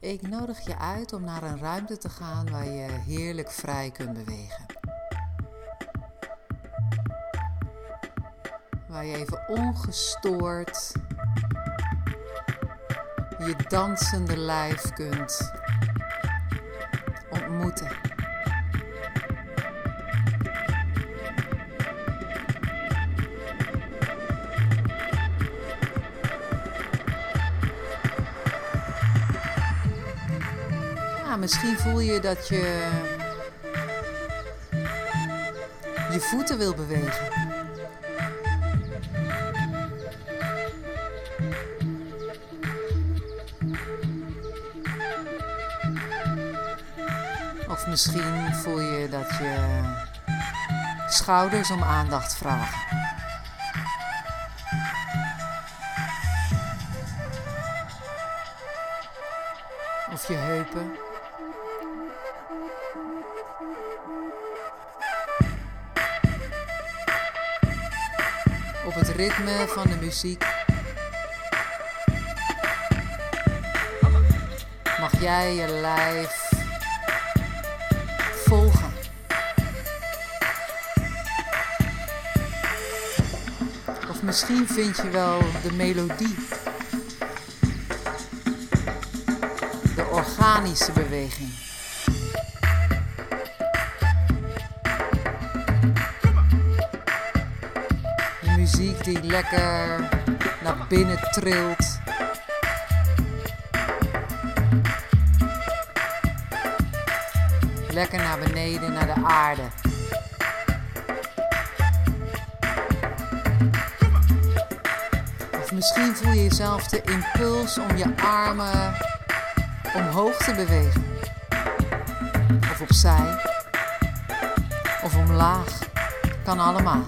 Ik nodig je uit om naar een ruimte te gaan waar je heerlijk vrij kunt bewegen. Waar je even ongestoord je dansende lijf kunt ontmoeten. Ja, misschien voel je dat je je voeten wil bewegen. Of misschien voel je dat je schouders om aandacht vragen. Of je heupen. Ritme van de muziek mag jij je lijf volgen. Of misschien vind je wel de melodie. De organische beweging. Die lekker naar binnen trilt. Lekker naar beneden, naar de aarde. Of misschien voel je jezelf de impuls om je armen omhoog te bewegen. Of opzij. Of omlaag. Kan allemaal.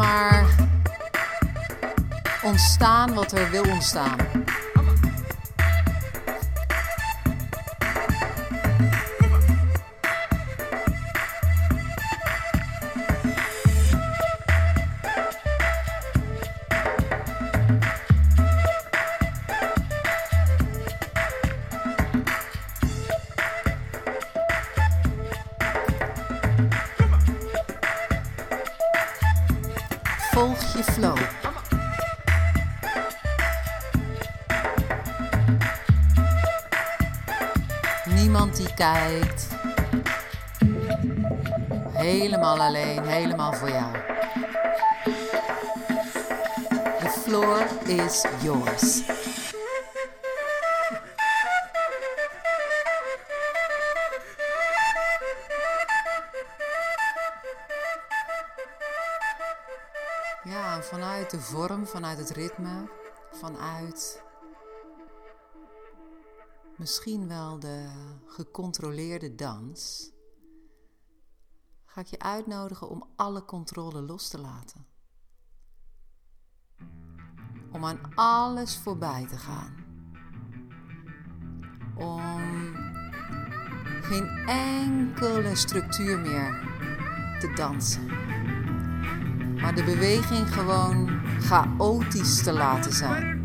Maar ontstaan wat er wil ontstaan. Volg je flow. Niemand die kijkt. Helemaal alleen, helemaal voor jou. The floor is yours. Ja, vanuit de vorm, vanuit het ritme, vanuit misschien wel de gecontroleerde dans, ga ik je uitnodigen om alle controle los te laten. Om aan alles voorbij te gaan. Om geen enkele structuur meer te dansen maar de beweging gewoon chaotisch te laten zijn.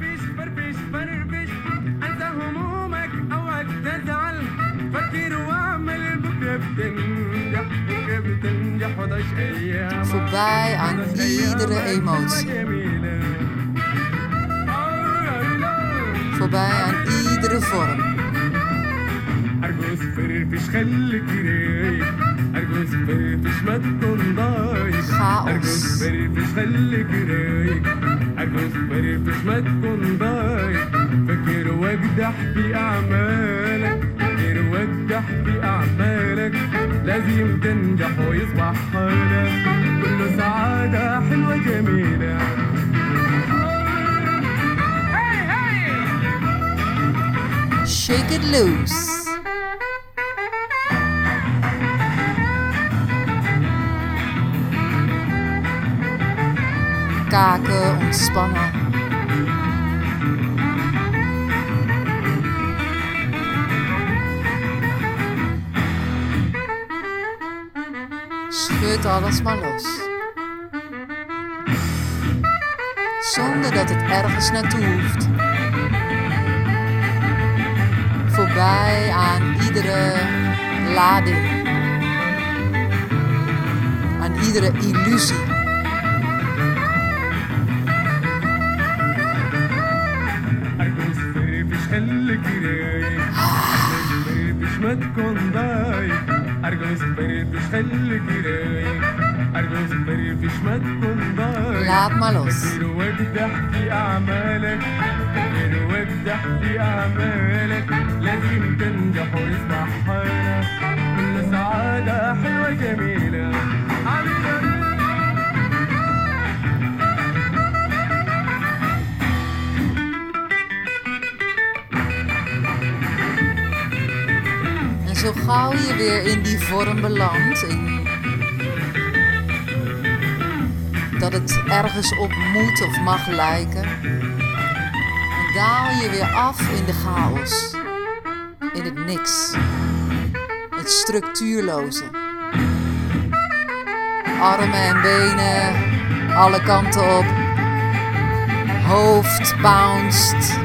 Voorbij aan iedere emotie. Voorbij aan iedere vorm. ارجوز فرفش خليك رايق ارجوز فرفش ما تكون ارجوز فرفش خليك رايق ارجوز فرفش ما تكون ضايق فاكر واجدح في اعمالك فاكر واجدح في اعمالك لازم تنجح ويصبح حالك كله سعادة حلوة جميلة Shake it loose. Kaken ontspannen. Schud alles maar los. Zonder dat het ergens naartoe hoeft. Voorbij aan iedere lading. Aan iedere illusie. خليك رايق ارجل مش ما تكون ضايق أرجو سمبريت مش خليك رايق ارجل مش ما تكون ضايق لعب ملوس. الواد احكي اعمالك الواد احكي اعمالك لازم تنجح واسمع حالك. كل سعاده حلوة جميلة. Zo gauw je weer in die vorm belandt, dat het ergens op moet of mag lijken, dan daal je weer af in de chaos, in het niks, het structuurloze. Armen en benen, alle kanten op, hoofd bounced.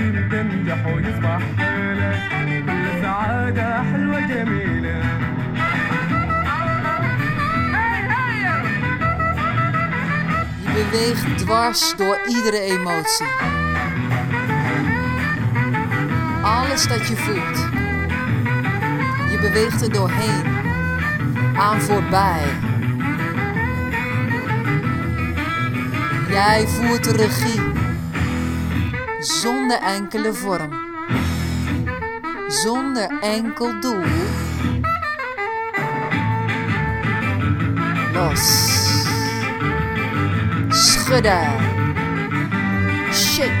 لازم تنجح ويصبح حالك كل سعادة حلوة جميلة Je beweegt dwars door iedere emotie. Alles dat je voelt. Je beweegt er doorheen. Aan voorbij. Jij voert de regie. Zonder enkele vorm. Zonder enkel doel. Los. Schudden. Shake.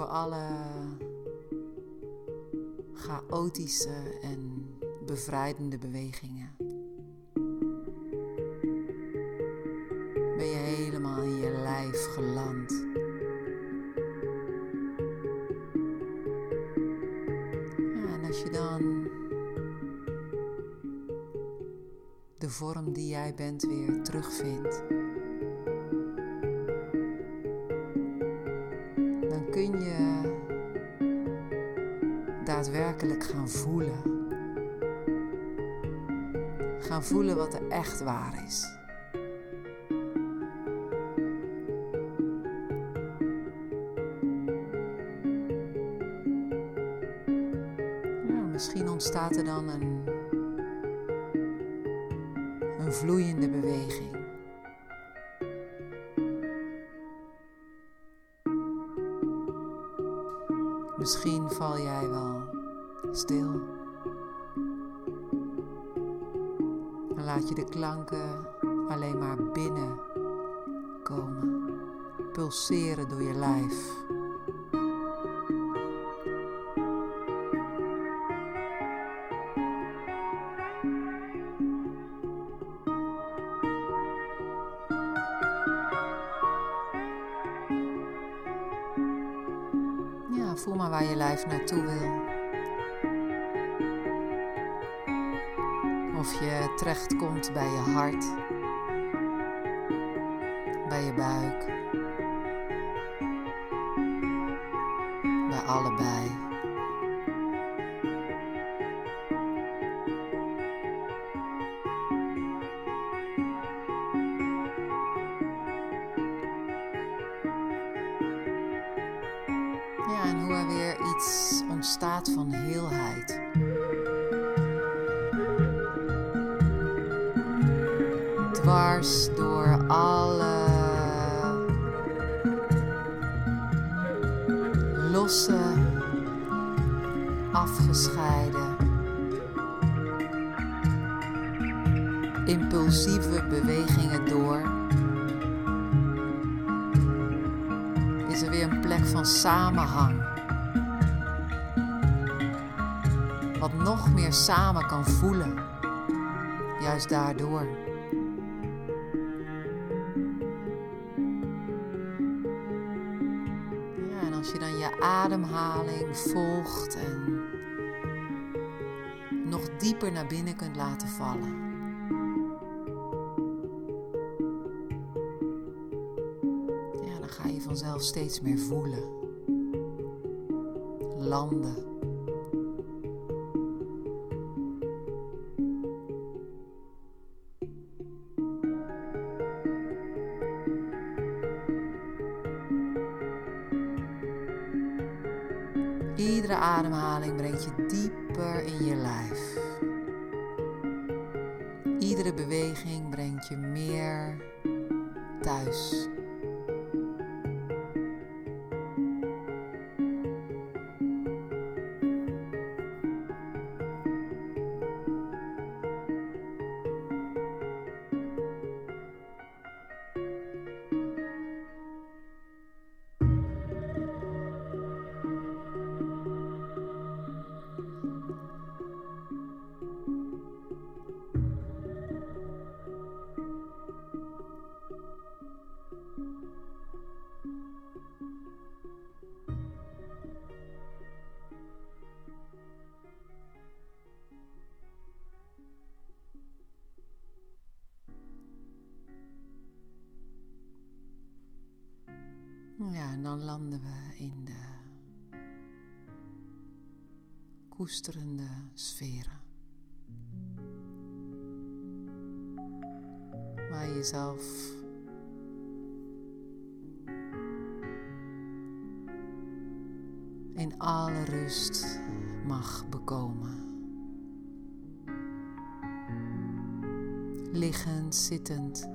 Door alle chaotische en bevrijdende bewegingen. Ben je helemaal in je lijf geland. En als je dan de vorm die jij bent weer terugvindt, daadwerkelijk gaan voelen. Gaan voelen wat er echt waar is. Ja, misschien ontstaat er dan een, een vloeiende beweging. Laat je de klanken alleen maar binnen komen, pulseren door je lijf. Of je terechtkomt bij je hart, bij je buik, bij allebei. Ja, en hoe er weer iets ontstaat van heelheid. Door alle losse, afgescheiden, impulsieve bewegingen door. Is er weer een plek van samenhang. Wat nog meer samen kan voelen. Juist daardoor. Ademhaling volgt en nog dieper naar binnen kunt laten vallen. Ja, dan ga je vanzelf steeds meer voelen. Landen. Ademhaling brengt je dieper in je lijf. Iedere beweging brengt je meer thuis. Ja, en dan landen we in de koesterende sferen. Waar je jezelf in alle rust mag bekomen. Liggend, zittend.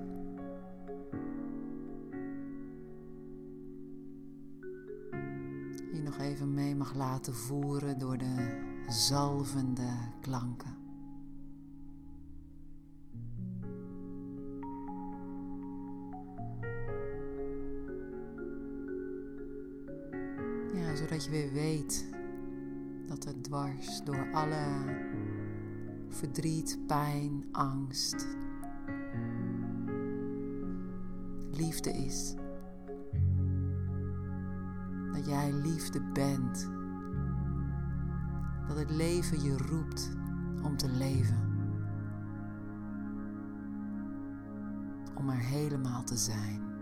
Je nog even mee mag laten voeren door de zalvende klanken. Zodat je weer weet dat er dwars door alle verdriet, pijn, angst, liefde is. Dat jij liefde bent. Dat het leven je roept om te leven. Om er helemaal te zijn.